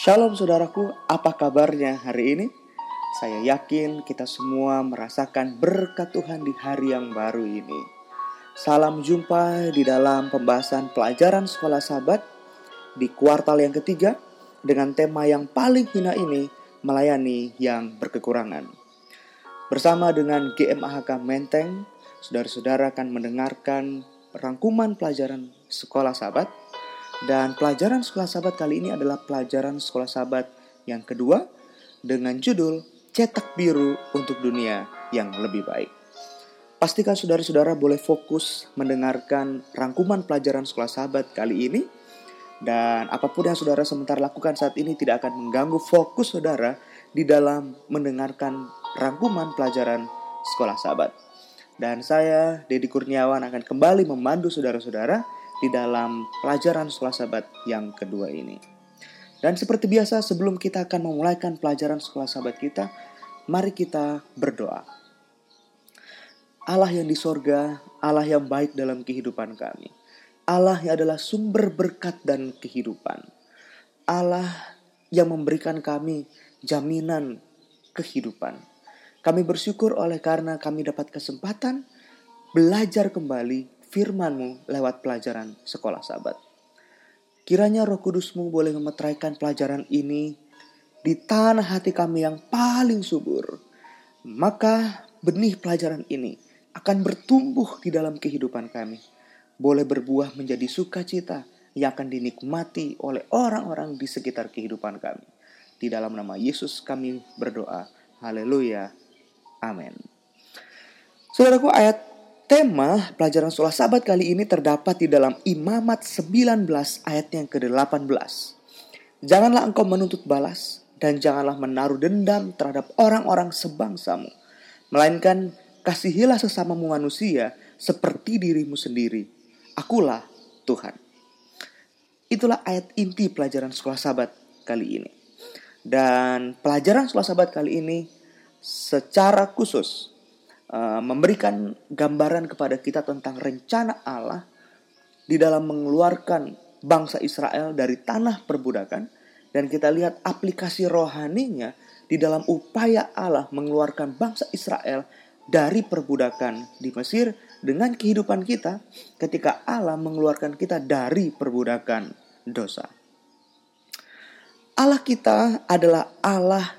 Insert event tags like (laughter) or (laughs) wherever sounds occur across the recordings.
Shalom saudaraku, apa kabarnya hari ini? Saya yakin kita semua merasakan berkat Tuhan di hari yang baru ini. Salam jumpa di dalam pembahasan pelajaran sekolah sahabat di kuartal yang ketiga dengan tema yang paling hina ini, melayani yang berkekurangan. Bersama dengan GMAHK Menteng, saudara-saudara akan mendengarkan rangkuman pelajaran sekolah sahabat dan pelajaran sekolah sahabat kali ini adalah pelajaran sekolah sahabat yang kedua dengan judul Cetak Biru untuk Dunia yang Lebih Baik. Pastikan saudara-saudara boleh fokus mendengarkan rangkuman pelajaran sekolah sahabat kali ini. Dan apa pun yang saudara sementara lakukan saat ini tidak akan mengganggu fokus saudara di dalam mendengarkan rangkuman pelajaran sekolah sahabat. Dan saya, Dedi Kurniawan, akan kembali memandu saudara-saudara di dalam pelajaran sekolah sahabat yang kedua ini. Dan seperti biasa sebelum kita akan memulaikan pelajaran sekolah sahabat kita, mari kita berdoa. Allah yang di sorga, Allah yang baik dalam kehidupan kami. Allah yang adalah sumber berkat dan kehidupan. Allah yang memberikan kami jaminan kehidupan. Kami bersyukur oleh karena kami dapat kesempatan belajar kembali firmanmu lewat pelajaran sekolah sahabat. Kiranya roh kudusmu boleh memetraikan pelajaran ini di tanah hati kami yang paling subur. Maka benih pelajaran ini akan bertumbuh di dalam kehidupan kami. Boleh berbuah menjadi sukacita yang akan dinikmati oleh orang-orang di sekitar kehidupan kami. Di dalam nama Yesus kami berdoa. Haleluya. Amin. Saudaraku ayat Tema pelajaran sholat sabat kali ini terdapat di dalam Imamat 19 ayat yang ke-18. Janganlah engkau menuntut balas dan janganlah menaruh dendam terhadap orang-orang sebangsamu. Melainkan kasihilah sesamamu manusia seperti dirimu sendiri. Akulah Tuhan. Itulah ayat inti pelajaran sekolah sabat kali ini. Dan pelajaran sekolah sabat kali ini secara khusus Eh, memberikan gambaran kepada kita tentang rencana Allah di dalam mengeluarkan bangsa Israel dari tanah perbudakan dan kita lihat aplikasi rohaninya di dalam upaya Allah mengeluarkan bangsa Israel dari perbudakan di Mesir dengan kehidupan kita ketika Allah mengeluarkan kita dari perbudakan dosa. Allah kita adalah Allah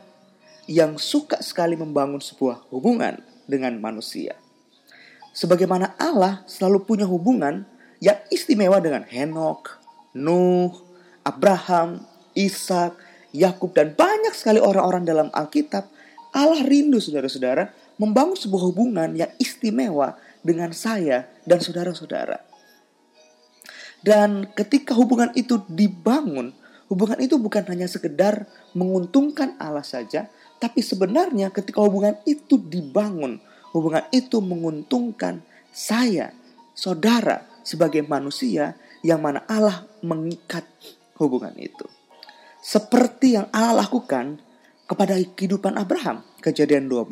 yang suka sekali membangun sebuah hubungan dengan manusia. Sebagaimana Allah selalu punya hubungan yang istimewa dengan Henok, Nuh, Abraham, Ishak, Yakub dan banyak sekali orang-orang dalam Alkitab, Allah rindu saudara-saudara membangun sebuah hubungan yang istimewa dengan saya dan saudara-saudara. Dan ketika hubungan itu dibangun, hubungan itu bukan hanya sekedar menguntungkan Allah saja, tapi sebenarnya ketika hubungan itu dibangun, hubungan itu menguntungkan saya, saudara, sebagai manusia yang mana Allah mengikat hubungan itu. Seperti yang Allah lakukan kepada kehidupan Abraham. Kejadian 12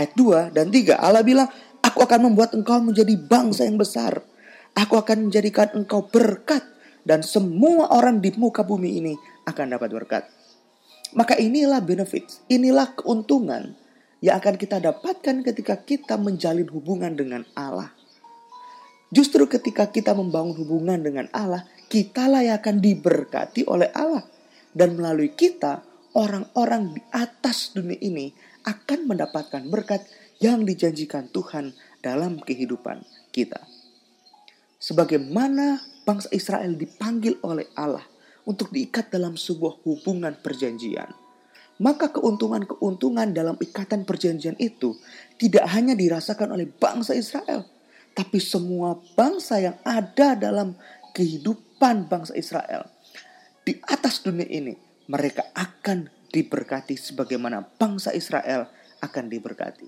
ayat 2 dan 3. Allah bilang, aku akan membuat engkau menjadi bangsa yang besar. Aku akan menjadikan engkau berkat dan semua orang di muka bumi ini akan dapat berkat. Maka inilah benefit, inilah keuntungan yang akan kita dapatkan ketika kita menjalin hubungan dengan Allah. Justru ketika kita membangun hubungan dengan Allah, kita yang akan diberkati oleh Allah. Dan melalui kita, orang-orang di atas dunia ini akan mendapatkan berkat yang dijanjikan Tuhan dalam kehidupan kita. Sebagaimana bangsa Israel dipanggil oleh Allah untuk diikat dalam sebuah hubungan perjanjian. Maka keuntungan-keuntungan dalam ikatan perjanjian itu tidak hanya dirasakan oleh bangsa Israel, tapi semua bangsa yang ada dalam kehidupan bangsa Israel di atas dunia ini, mereka akan diberkati sebagaimana bangsa Israel akan diberkati.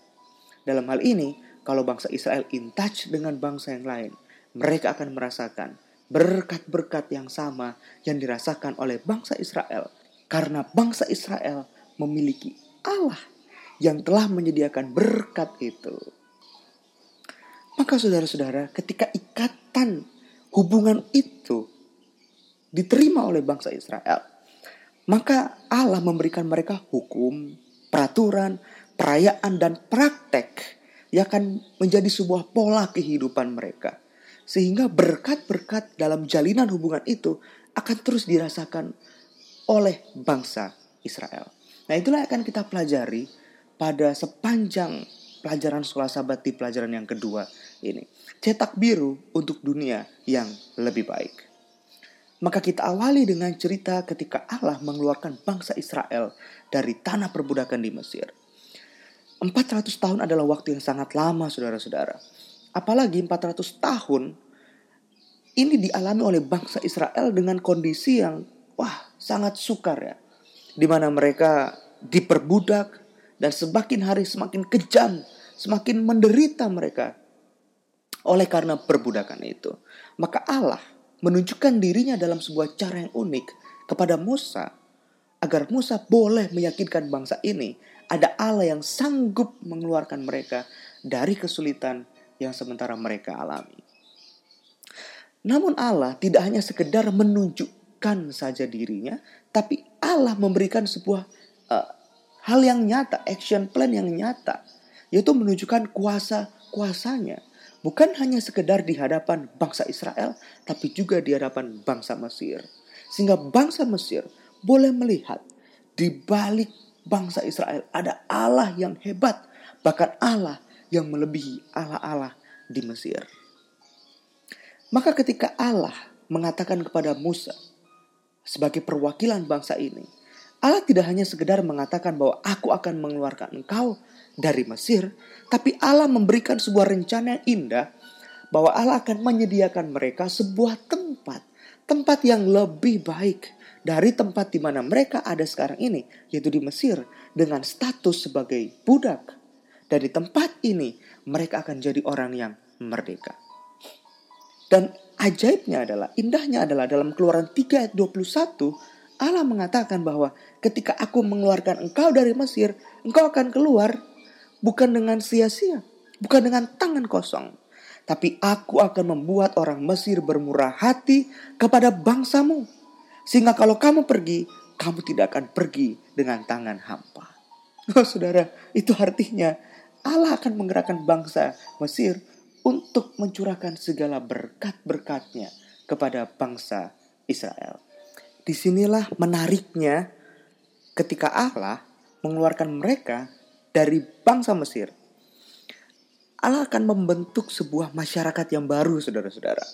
Dalam hal ini, kalau bangsa Israel in touch dengan bangsa yang lain, mereka akan merasakan berkat-berkat yang sama yang dirasakan oleh bangsa Israel. Karena bangsa Israel memiliki Allah yang telah menyediakan berkat itu. Maka saudara-saudara, ketika ikatan hubungan itu diterima oleh bangsa Israel, Maka Allah memberikan mereka hukum, peraturan, perayaan, dan praktek yang akan menjadi sebuah pola kehidupan mereka. Sehingga berkat-berkat dalam jalinan hubungan itu akan terus dirasakan oleh bangsa Israel. Nah itulah yang akan kita pelajari pada sepanjang pelajaran sekolah sahabat di pelajaran yang kedua ini. Cetak biru untuk dunia yang lebih baik. Maka kita awali dengan cerita ketika Allah mengeluarkan bangsa Israel dari tanah perbudakan di Mesir. 400 tahun adalah waktu yang sangat lama saudara-saudara. Apalagi 400 tahun ini dialami oleh bangsa Israel dengan kondisi yang wah sangat sukar ya. Di mana mereka diperbudak dan semakin hari semakin kejam, semakin menderita mereka oleh karena perbudakan itu. Maka Allah menunjukkan dirinya dalam sebuah cara yang unik kepada Musa agar Musa boleh meyakinkan bangsa ini ada Allah yang sanggup mengeluarkan mereka dari kesulitan yang sementara mereka alami. Namun Allah tidak hanya sekedar menunjukkan saja dirinya, tapi Allah memberikan sebuah uh, hal yang nyata, action plan yang nyata, yaitu menunjukkan kuasa kuasanya bukan hanya sekedar di hadapan bangsa Israel, tapi juga di hadapan bangsa Mesir. Sehingga bangsa Mesir boleh melihat di balik bangsa Israel ada Allah yang hebat, bahkan Allah yang melebihi Allah-Allah di Mesir. Maka ketika Allah mengatakan kepada Musa sebagai perwakilan bangsa ini, Allah tidak hanya sekedar mengatakan bahwa aku akan mengeluarkan engkau dari Mesir, tapi Allah memberikan sebuah rencana yang indah bahwa Allah akan menyediakan mereka sebuah tempat, tempat yang lebih baik dari tempat di mana mereka ada sekarang ini, yaitu di Mesir dengan status sebagai budak. Dari tempat ini mereka akan jadi orang yang merdeka. Dan ajaibnya adalah, indahnya adalah dalam keluaran 3 ayat 21, Allah mengatakan bahwa ketika aku mengeluarkan engkau dari Mesir, engkau akan keluar bukan dengan sia-sia, bukan dengan tangan kosong. Tapi aku akan membuat orang Mesir bermurah hati kepada bangsamu. Sehingga kalau kamu pergi, kamu tidak akan pergi dengan tangan hampa. (laughs) Oh saudara, itu artinya Allah akan menggerakkan bangsa Mesir untuk mencurahkan segala berkat-berkatnya kepada bangsa Israel. Di sinilah menariknya ketika Allah mengeluarkan mereka dari bangsa Mesir. Allah akan membentuk sebuah masyarakat yang baru, saudara-saudara.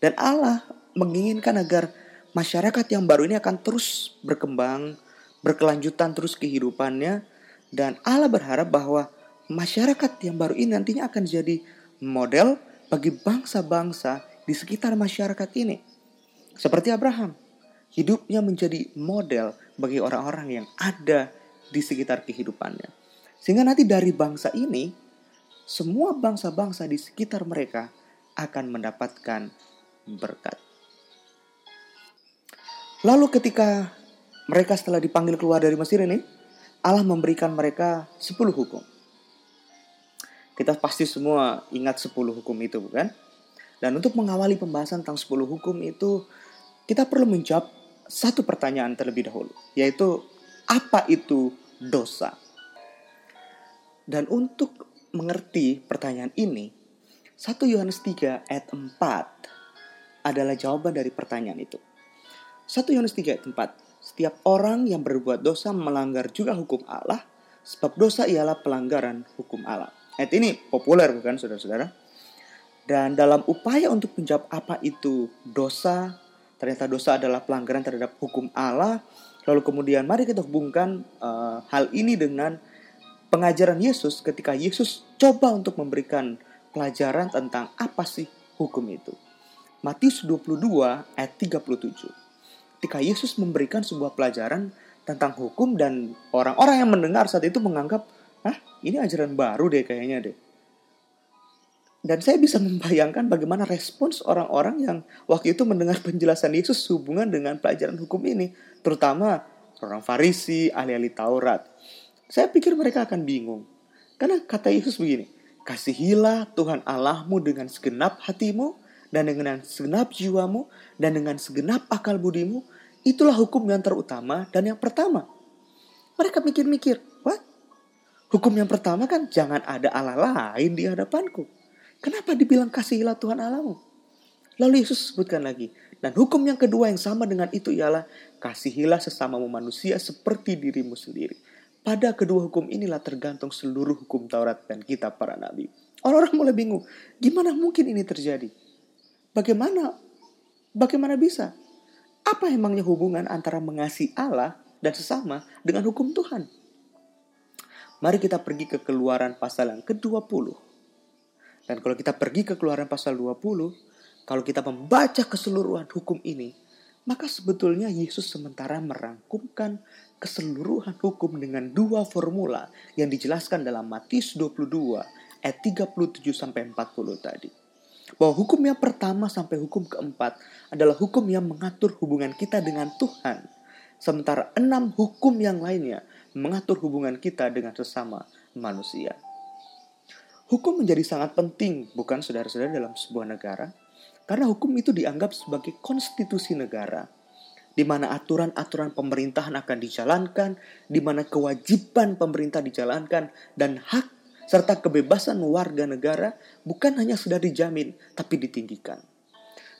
Dan Allah menginginkan agar masyarakat yang baru ini akan terus berkembang, berkelanjutan terus kehidupannya. Dan Allah berharap bahwa masyarakat yang baru ini nantinya akan jadi model bagi bangsa-bangsa di sekitar masyarakat ini. Seperti Abraham. Hidupnya menjadi model bagi orang-orang yang ada di sekitar kehidupannya. Sehingga nanti dari bangsa ini, semua bangsa-bangsa di sekitar mereka akan mendapatkan berkat. Lalu ketika mereka setelah dipanggil keluar dari Mesir ini, Allah memberikan mereka 10 hukum. Kita pasti semua ingat 10 hukum itu bukan? Dan untuk mengawali pembahasan tentang 10 hukum itu, kita perlu menjawab satu pertanyaan terlebih dahulu, yaitu apa itu dosa? Dan untuk mengerti pertanyaan ini, 1 Yohanes 3 ayat 4 adalah jawaban dari pertanyaan itu. 1 Yohanes 3 ayat 4, setiap orang yang berbuat dosa melanggar juga hukum Allah, sebab dosa ialah pelanggaran hukum Allah. Ayat ini populer bukan saudara-saudara? Dan dalam upaya untuk menjawab apa itu dosa, ternyata dosa adalah pelanggaran terhadap hukum Allah. Lalu kemudian mari kita hubungkan uh, hal ini dengan pengajaran Yesus ketika Yesus coba untuk memberikan pelajaran tentang apa sih hukum itu. Matius 22 ayat 37. Ketika Yesus memberikan sebuah pelajaran tentang hukum dan orang-orang yang mendengar saat itu menganggap, "Hah, ini ajaran baru deh kayaknya deh." Dan saya bisa membayangkan bagaimana respons orang-orang yang waktu itu mendengar penjelasan Yesus hubungan dengan pelajaran hukum ini. Terutama orang Farisi, ahli-ahli Taurat. Saya pikir mereka akan bingung. Karena kata Yesus begini, Kasihilah Tuhan Allahmu dengan segenap hatimu, dan dengan segenap jiwamu, dan dengan segenap akal budimu, itulah hukum yang terutama dan yang pertama. Mereka mikir-mikir? Hukum yang pertama kan jangan ada Allah lain di hadapanku. Kenapa dibilang kasihilah Tuhan Allahmu? Lalu Yesus sebutkan lagi, dan hukum yang kedua yang sama dengan itu ialah kasihilah sesamamu manusia seperti dirimu sendiri. Pada kedua hukum inilah tergantung seluruh hukum Taurat dan kitab para nabi. Orang-orang mulai bingung, gimana mungkin ini terjadi? Bagaimana bagaimana bisa? Apa emangnya hubungan antara mengasihi Allah dan sesama dengan hukum Tuhan? Mari kita pergi ke keluaran pasal yang ke-20. Dan kalau kita pergi ke keluaran pasal 20, kalau kita membaca keseluruhan hukum ini, maka sebetulnya Yesus sementara merangkumkan keseluruhan hukum dengan dua formula yang dijelaskan dalam Matius 22 ayat 37 sampai 40 tadi. Bahwa hukum yang pertama sampai hukum keempat adalah hukum yang mengatur hubungan kita dengan Tuhan. Sementara enam hukum yang lainnya mengatur hubungan kita dengan sesama manusia. Hukum menjadi sangat penting, bukan saudara-saudara dalam sebuah negara, karena hukum itu dianggap sebagai konstitusi negara, di mana aturan-aturan pemerintahan akan dijalankan, di mana kewajiban pemerintah dijalankan, dan hak serta kebebasan warga negara bukan hanya sudah dijamin, tapi ditinggikan.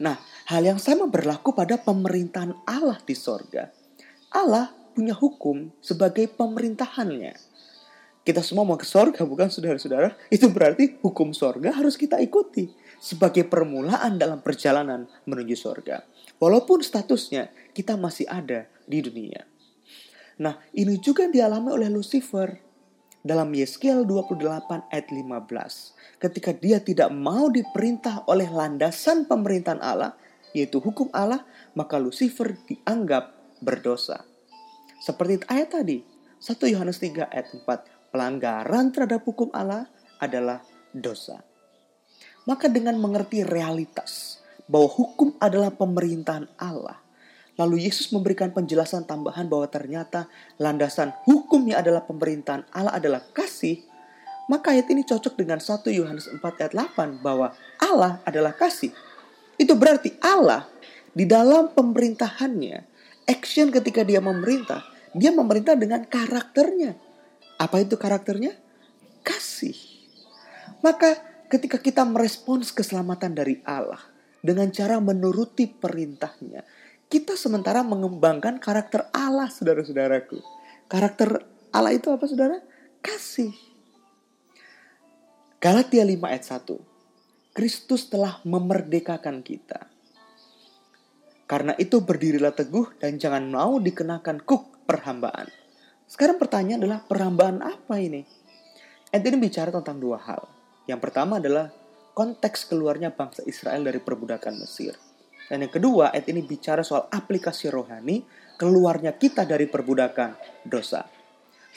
Nah, hal yang sama berlaku pada pemerintahan Allah di sorga. Allah punya hukum sebagai pemerintahannya. Kita semua mau ke sorga, bukan saudara-saudara? Itu berarti hukum sorga harus kita ikuti sebagai permulaan dalam perjalanan menuju sorga. Walaupun statusnya kita masih ada di dunia. Nah, ini juga dialami oleh Lucifer dalam Yeskiel 28 ayat 15. Ketika dia tidak mau diperintah oleh landasan pemerintahan Allah, yaitu hukum Allah, maka Lucifer dianggap berdosa. Seperti ayat tadi, 1 Yohanes 3 ayat 4, pelanggaran terhadap hukum Allah adalah dosa. Maka dengan mengerti realitas bahwa hukum adalah pemerintahan Allah, lalu Yesus memberikan penjelasan tambahan bahwa ternyata landasan hukumnya adalah pemerintahan Allah adalah kasih, maka ayat ini cocok dengan 1 Yohanes 4 ayat 8 bahwa Allah adalah kasih. Itu berarti Allah di dalam pemerintahannya, action ketika dia memerintah, dia memerintah dengan karakternya. Apa itu karakternya? Kasih. Maka ketika kita merespons keselamatan dari Allah dengan cara menuruti perintahnya, kita sementara mengembangkan karakter Allah, saudara-saudaraku. Karakter Allah itu apa, saudara? Kasih. Galatia 5 ayat 1. Kristus telah memerdekakan kita. Karena itu berdirilah teguh dan jangan mau dikenakan kuk perhambaan. Sekarang pertanyaan adalah perhambaan apa ini? Ini bicara tentang dua hal. Yang pertama adalah konteks keluarnya bangsa Israel dari perbudakan Mesir. Dan yang kedua, ayat ini bicara soal aplikasi rohani keluarnya kita dari perbudakan dosa.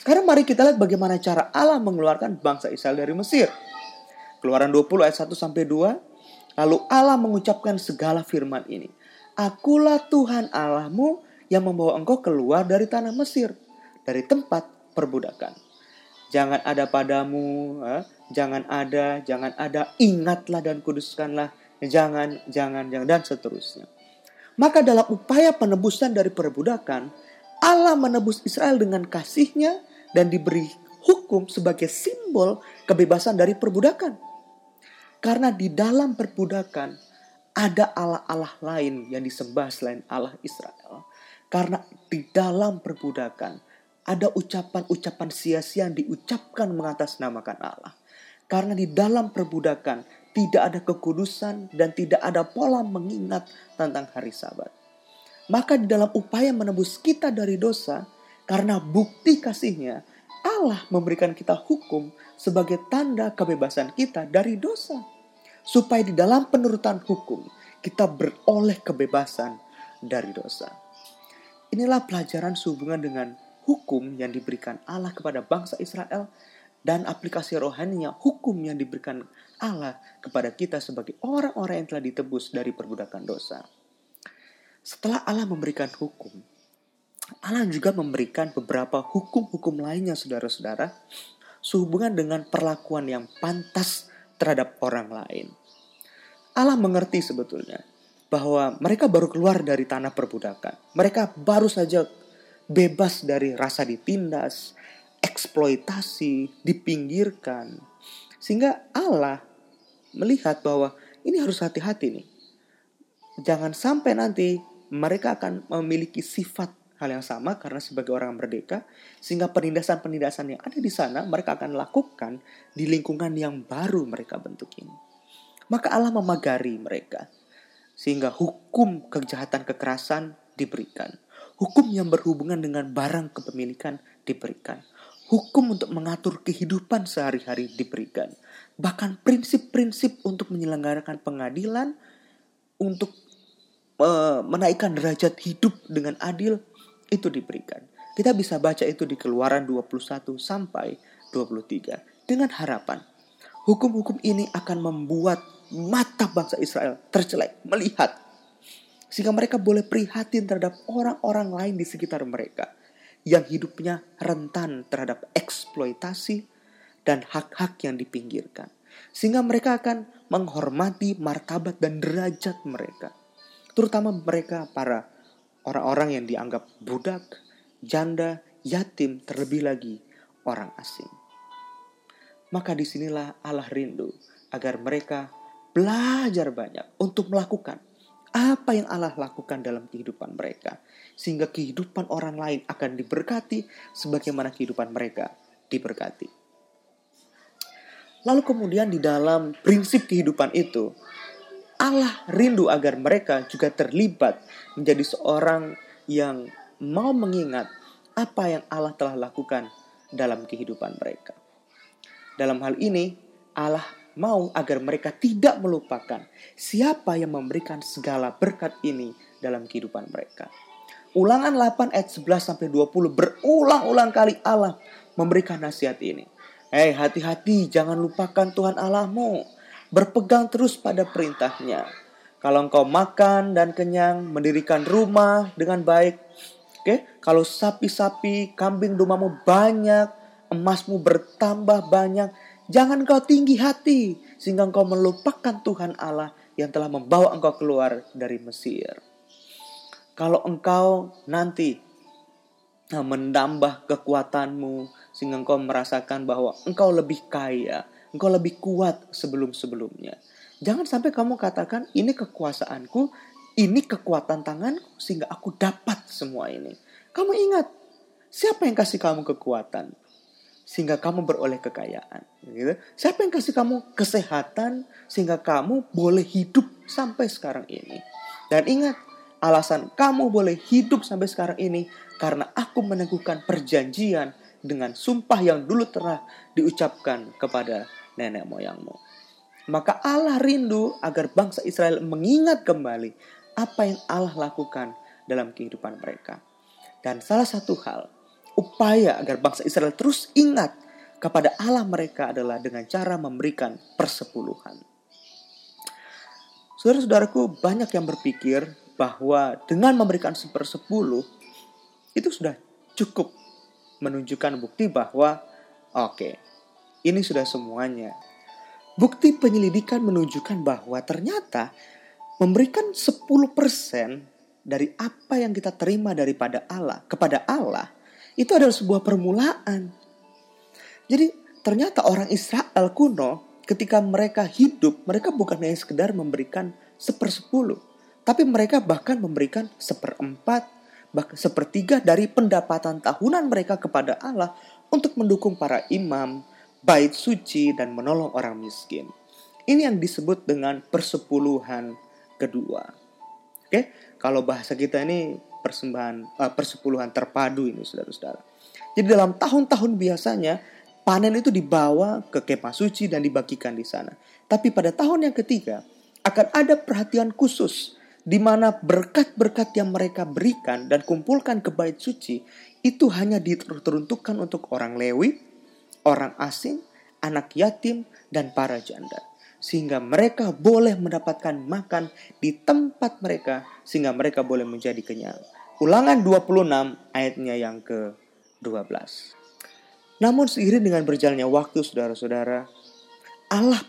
Sekarang mari kita lihat bagaimana cara Allah mengeluarkan bangsa Israel dari Mesir. Keluaran 20 ayat 1 sampai 2. Lalu Allah mengucapkan segala firman ini. Akulah Tuhan Allahmu yang membawa engkau keluar dari tanah Mesir, dari tempat perbudakan. Jangan ada padamu jangan ada, jangan ada, ingatlah dan kuduskanlah, jangan, jangan, jangan, dan seterusnya. Maka dalam upaya penebusan dari perbudakan, Allah menebus Israel dengan kasihnya dan diberi hukum sebagai simbol kebebasan dari perbudakan. Karena di dalam perbudakan ada Allah-Allah lain yang disembah selain Allah Israel. Karena di dalam perbudakan ada ucapan-ucapan sia-sia yang diucapkan mengatasnamakan Allah. Karena di dalam perbudakan tidak ada kekudusan dan tidak ada pola mengingat tentang hari sabat. Maka di dalam upaya menebus kita dari dosa, karena bukti kasihnya, Allah memberikan kita hukum sebagai tanda kebebasan kita dari dosa. Supaya di dalam penurutan hukum, kita beroleh kebebasan dari dosa. Inilah pelajaran sehubungan dengan hukum yang diberikan Allah kepada bangsa Israel dan aplikasi rohaninya hukum yang diberikan Allah kepada kita sebagai orang-orang yang telah ditebus dari perbudakan dosa. Setelah Allah memberikan hukum, Allah juga memberikan beberapa hukum-hukum lainnya saudara-saudara sehubungan dengan perlakuan yang pantas terhadap orang lain. Allah mengerti sebetulnya bahwa mereka baru keluar dari tanah perbudakan. Mereka baru saja bebas dari rasa ditindas, eksploitasi, dipinggirkan. Sehingga Allah melihat bahwa ini harus hati-hati nih. Jangan sampai nanti mereka akan memiliki sifat hal yang sama karena sebagai orang merdeka sehingga penindasan-penindasan yang ada di sana mereka akan lakukan di lingkungan yang baru mereka bentuk ini. Maka Allah memagari mereka sehingga hukum kejahatan kekerasan diberikan. Hukum yang berhubungan dengan barang kepemilikan diberikan. Hukum untuk mengatur kehidupan sehari-hari diberikan. Bahkan prinsip-prinsip untuk menyelenggarakan pengadilan untuk uh, menaikkan derajat hidup dengan adil itu diberikan. Kita bisa baca itu di Keluaran 21 sampai 23 dengan harapan hukum-hukum ini akan membuat mata bangsa Israel tercelek melihat sehingga mereka boleh prihatin terhadap orang-orang lain di sekitar mereka yang hidupnya rentan terhadap eksploitasi dan hak-hak yang dipinggirkan. Sehingga mereka akan menghormati martabat dan derajat mereka. Terutama mereka para orang-orang yang dianggap budak, janda, yatim, terlebih lagi orang asing. Maka di sinilah Allah rindu agar mereka belajar banyak untuk melakukan apa yang Allah lakukan dalam kehidupan mereka. Sehingga kehidupan orang lain akan diberkati sebagaimana kehidupan mereka diberkati. Lalu kemudian di dalam prinsip kehidupan itu, Allah rindu agar mereka juga terlibat menjadi seorang yang mau mengingat apa yang Allah telah lakukan dalam kehidupan mereka. Dalam hal ini, Allah mau agar mereka tidak melupakan siapa yang memberikan segala berkat ini dalam kehidupan mereka. Ulangan 8 ayat 11 sampai 20 berulang-ulang kali Allah memberikan nasihat ini. Hei, hati-hati jangan lupakan Tuhan Allahmu berpegang terus pada perintahnya. Kalau engkau makan dan kenyang, mendirikan rumah dengan baik, oke? Okay? Kalau sapi-sapi, kambing dombamu banyak, emasmu bertambah banyak, jangan engkau tinggi hati sehingga engkau melupakan Tuhan Allah yang telah membawa engkau keluar dari Mesir. Kalau engkau nanti nah, menambah kekuatanmu sehingga engkau merasakan bahwa engkau lebih kaya, engkau lebih kuat sebelum-sebelumnya. Jangan sampai kamu katakan ini kekuasaanku, ini kekuatan tanganku sehingga aku dapat semua ini. Kamu ingat, siapa yang kasih kamu kekuatan? Sehingga kamu beroleh kekayaan. Gitu. Siapa yang kasih kamu kesehatan sehingga kamu boleh hidup sampai sekarang ini. Dan ingat, alasan kamu boleh hidup sampai sekarang ini karena aku meneguhkan perjanjian dengan sumpah yang dulu telah diucapkan kepada nenek moyangmu. Maka Allah rindu agar bangsa Israel mengingat kembali apa yang Allah lakukan dalam kehidupan mereka. Dan salah satu hal, upaya agar bangsa Israel terus ingat kepada Allah mereka adalah dengan cara memberikan persepuluhan. Saudara-saudaraku banyak yang berpikir bahwa dengan memberikan sepersepuluh itu sudah cukup menunjukkan bukti bahwa oke, okay, ini sudah semuanya. Bukti penyelidikan menunjukkan bahwa ternyata memberikan 10% dari apa yang kita terima daripada Allah kepada Allah itu adalah sebuah permulaan. Jadi ternyata orang Israel kuno ketika mereka hidup mereka bukan hanya sekedar memberikan sepersepuluh tapi mereka bahkan memberikan seperempat bahkan sepertiga dari pendapatan tahunan mereka kepada Allah untuk mendukung para imam, bait suci dan menolong orang miskin. Ini yang disebut dengan persepuluhan kedua. Oke, kalau bahasa kita ini persembahan uh, persepuluhan terpadu ini saudara-saudara. Jadi dalam tahun-tahun biasanya panen itu dibawa ke kemah suci dan dibagikan di sana. Tapi pada tahun yang ketiga akan ada perhatian khusus di mana berkat-berkat yang mereka berikan dan kumpulkan ke bait suci itu hanya diteruntukkan untuk orang Lewi, orang asing, anak yatim, dan para janda. Sehingga mereka boleh mendapatkan makan di tempat mereka, sehingga mereka boleh menjadi kenyang. Ulangan 26 ayatnya yang ke-12. Namun seiring dengan berjalannya waktu saudara-saudara, Allah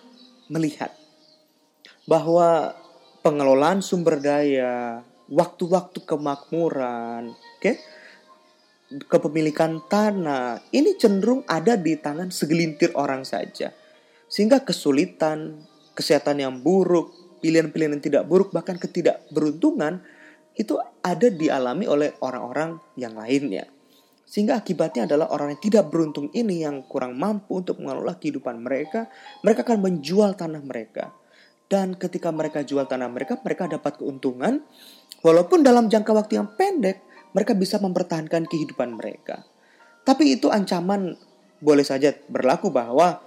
melihat bahwa pengelolaan sumber daya, waktu-waktu kemakmuran, oke? Okay? Kepemilikan tanah ini cenderung ada di tangan segelintir orang saja. Sehingga kesulitan, kesehatan yang buruk, pilihan-pilihan yang tidak buruk, bahkan ketidakberuntungan itu ada dialami oleh orang-orang yang lainnya. Sehingga akibatnya adalah orang yang tidak beruntung ini yang kurang mampu untuk mengelola kehidupan mereka, mereka akan menjual tanah mereka. Dan ketika mereka jual tanah mereka, mereka dapat keuntungan Walaupun dalam jangka waktu yang pendek, mereka bisa mempertahankan kehidupan mereka. Tapi itu ancaman boleh saja berlaku bahwa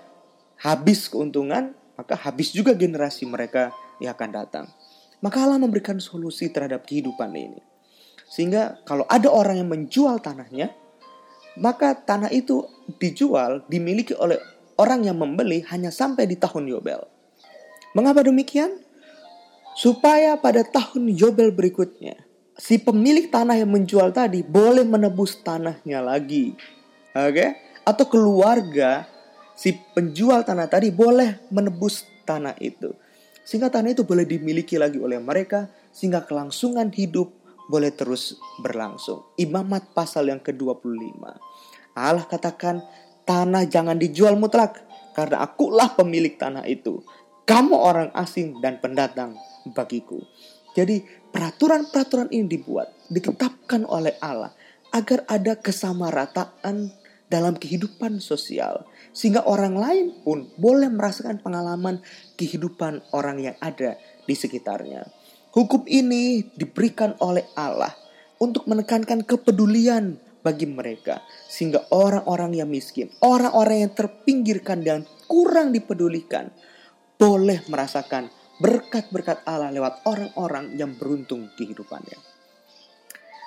habis keuntungan, maka habis juga generasi mereka yang akan datang. Maka Allah memberikan solusi terhadap kehidupan ini. Sehingga kalau ada orang yang menjual tanahnya, maka tanah itu dijual, dimiliki oleh orang yang membeli hanya sampai di tahun Yobel. Mengapa demikian? supaya pada tahun Yobel berikutnya si pemilik tanah yang menjual tadi boleh menebus tanahnya lagi. Oke? Okay? Atau keluarga si penjual tanah tadi boleh menebus tanah itu. Sehingga tanah itu boleh dimiliki lagi oleh mereka sehingga kelangsungan hidup boleh terus berlangsung. Imamat pasal yang ke-25. Allah katakan tanah jangan dijual mutlak karena akulah pemilik tanah itu. Kamu orang asing dan pendatang bagiku. Jadi peraturan-peraturan ini dibuat, ditetapkan oleh Allah agar ada kesamarataan dalam kehidupan sosial sehingga orang lain pun boleh merasakan pengalaman kehidupan orang yang ada di sekitarnya. Hukum ini diberikan oleh Allah untuk menekankan kepedulian bagi mereka sehingga orang-orang yang miskin, orang-orang yang terpinggirkan dan kurang dipedulikan boleh merasakan berkat-berkat Allah lewat orang-orang yang beruntung kehidupannya.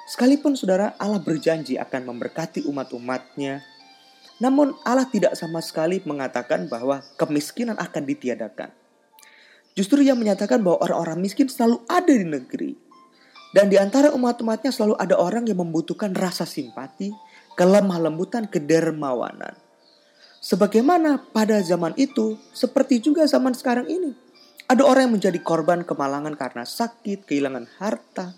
Sekalipun saudara Allah berjanji akan memberkati umat-umatnya, namun Allah tidak sama sekali mengatakan bahwa kemiskinan akan ditiadakan. Justru yang menyatakan bahwa orang-orang miskin selalu ada di negeri. Dan di antara umat-umatnya selalu ada orang yang membutuhkan rasa simpati, kelemah lembutan, kedermawanan. Sebagaimana pada zaman itu, seperti juga zaman sekarang ini ada orang yang menjadi korban kemalangan karena sakit, kehilangan harta.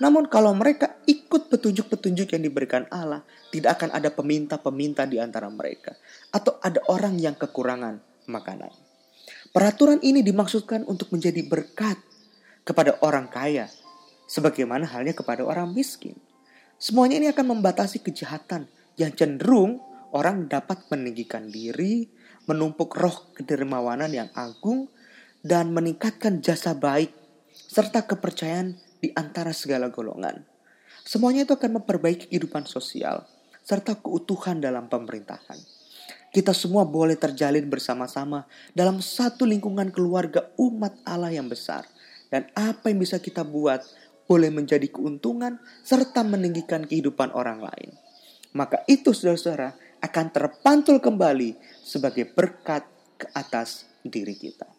Namun kalau mereka ikut petunjuk-petunjuk yang diberikan Allah, tidak akan ada peminta-peminta di antara mereka. Atau ada orang yang kekurangan makanan. Peraturan ini dimaksudkan untuk menjadi berkat kepada orang kaya, sebagaimana halnya kepada orang miskin. Semuanya ini akan membatasi kejahatan yang cenderung orang dapat meninggikan diri, menumpuk roh kedermawanan yang agung, dan meningkatkan jasa baik serta kepercayaan di antara segala golongan. Semuanya itu akan memperbaiki kehidupan sosial serta keutuhan dalam pemerintahan. Kita semua boleh terjalin bersama-sama dalam satu lingkungan keluarga umat Allah yang besar. Dan apa yang bisa kita buat boleh menjadi keuntungan serta meninggikan kehidupan orang lain. Maka itu saudara-saudara akan terpantul kembali sebagai berkat ke atas diri kita.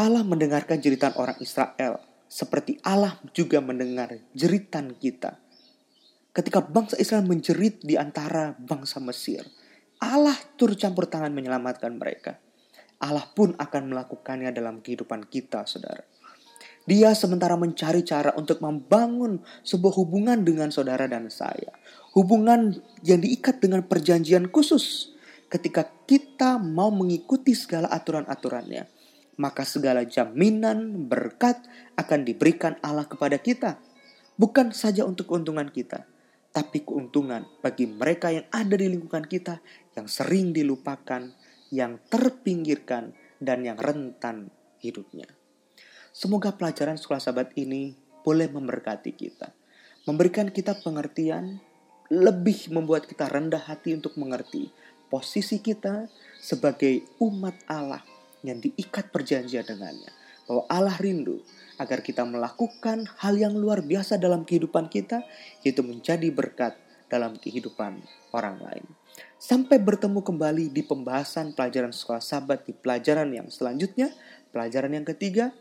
Allah mendengarkan jeritan orang Israel seperti Allah juga mendengar jeritan kita. Ketika bangsa Israel menjerit di antara bangsa Mesir, Allah turut campur tangan menyelamatkan mereka. Allah pun akan melakukannya dalam kehidupan kita, saudara. Dia sementara mencari cara untuk membangun sebuah hubungan dengan saudara dan saya. Hubungan yang diikat dengan perjanjian khusus ketika kita mau mengikuti segala aturan-aturannya maka segala jaminan berkat akan diberikan Allah kepada kita. Bukan saja untuk keuntungan kita, tapi keuntungan bagi mereka yang ada di lingkungan kita yang sering dilupakan, yang terpinggirkan, dan yang rentan hidupnya. Semoga pelajaran sekolah sahabat ini boleh memberkati kita. Memberikan kita pengertian, lebih membuat kita rendah hati untuk mengerti posisi kita sebagai umat Allah yang diikat perjanjian dengannya. Bahwa Allah rindu agar kita melakukan hal yang luar biasa dalam kehidupan kita, yaitu menjadi berkat dalam kehidupan orang lain. Sampai bertemu kembali di pembahasan pelajaran sekolah sahabat di pelajaran yang selanjutnya, pelajaran yang ketiga,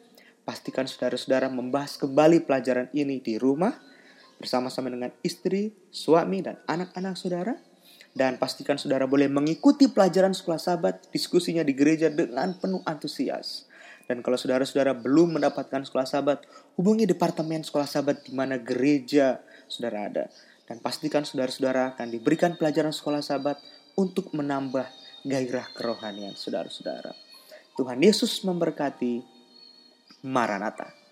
pastikan saudara-saudara membahas kembali pelajaran ini di rumah bersama-sama dengan istri, suami, dan anak-anak saudara dan pastikan saudara boleh mengikuti pelajaran sekolah sahabat, diskusinya di gereja dengan penuh antusias. Dan kalau saudara-saudara belum mendapatkan sekolah sahabat, hubungi departemen sekolah sahabat di mana gereja saudara ada. Dan pastikan saudara-saudara akan diberikan pelajaran sekolah sahabat untuk menambah gairah kerohanian saudara-saudara. Tuhan Yesus memberkati. Maranatha.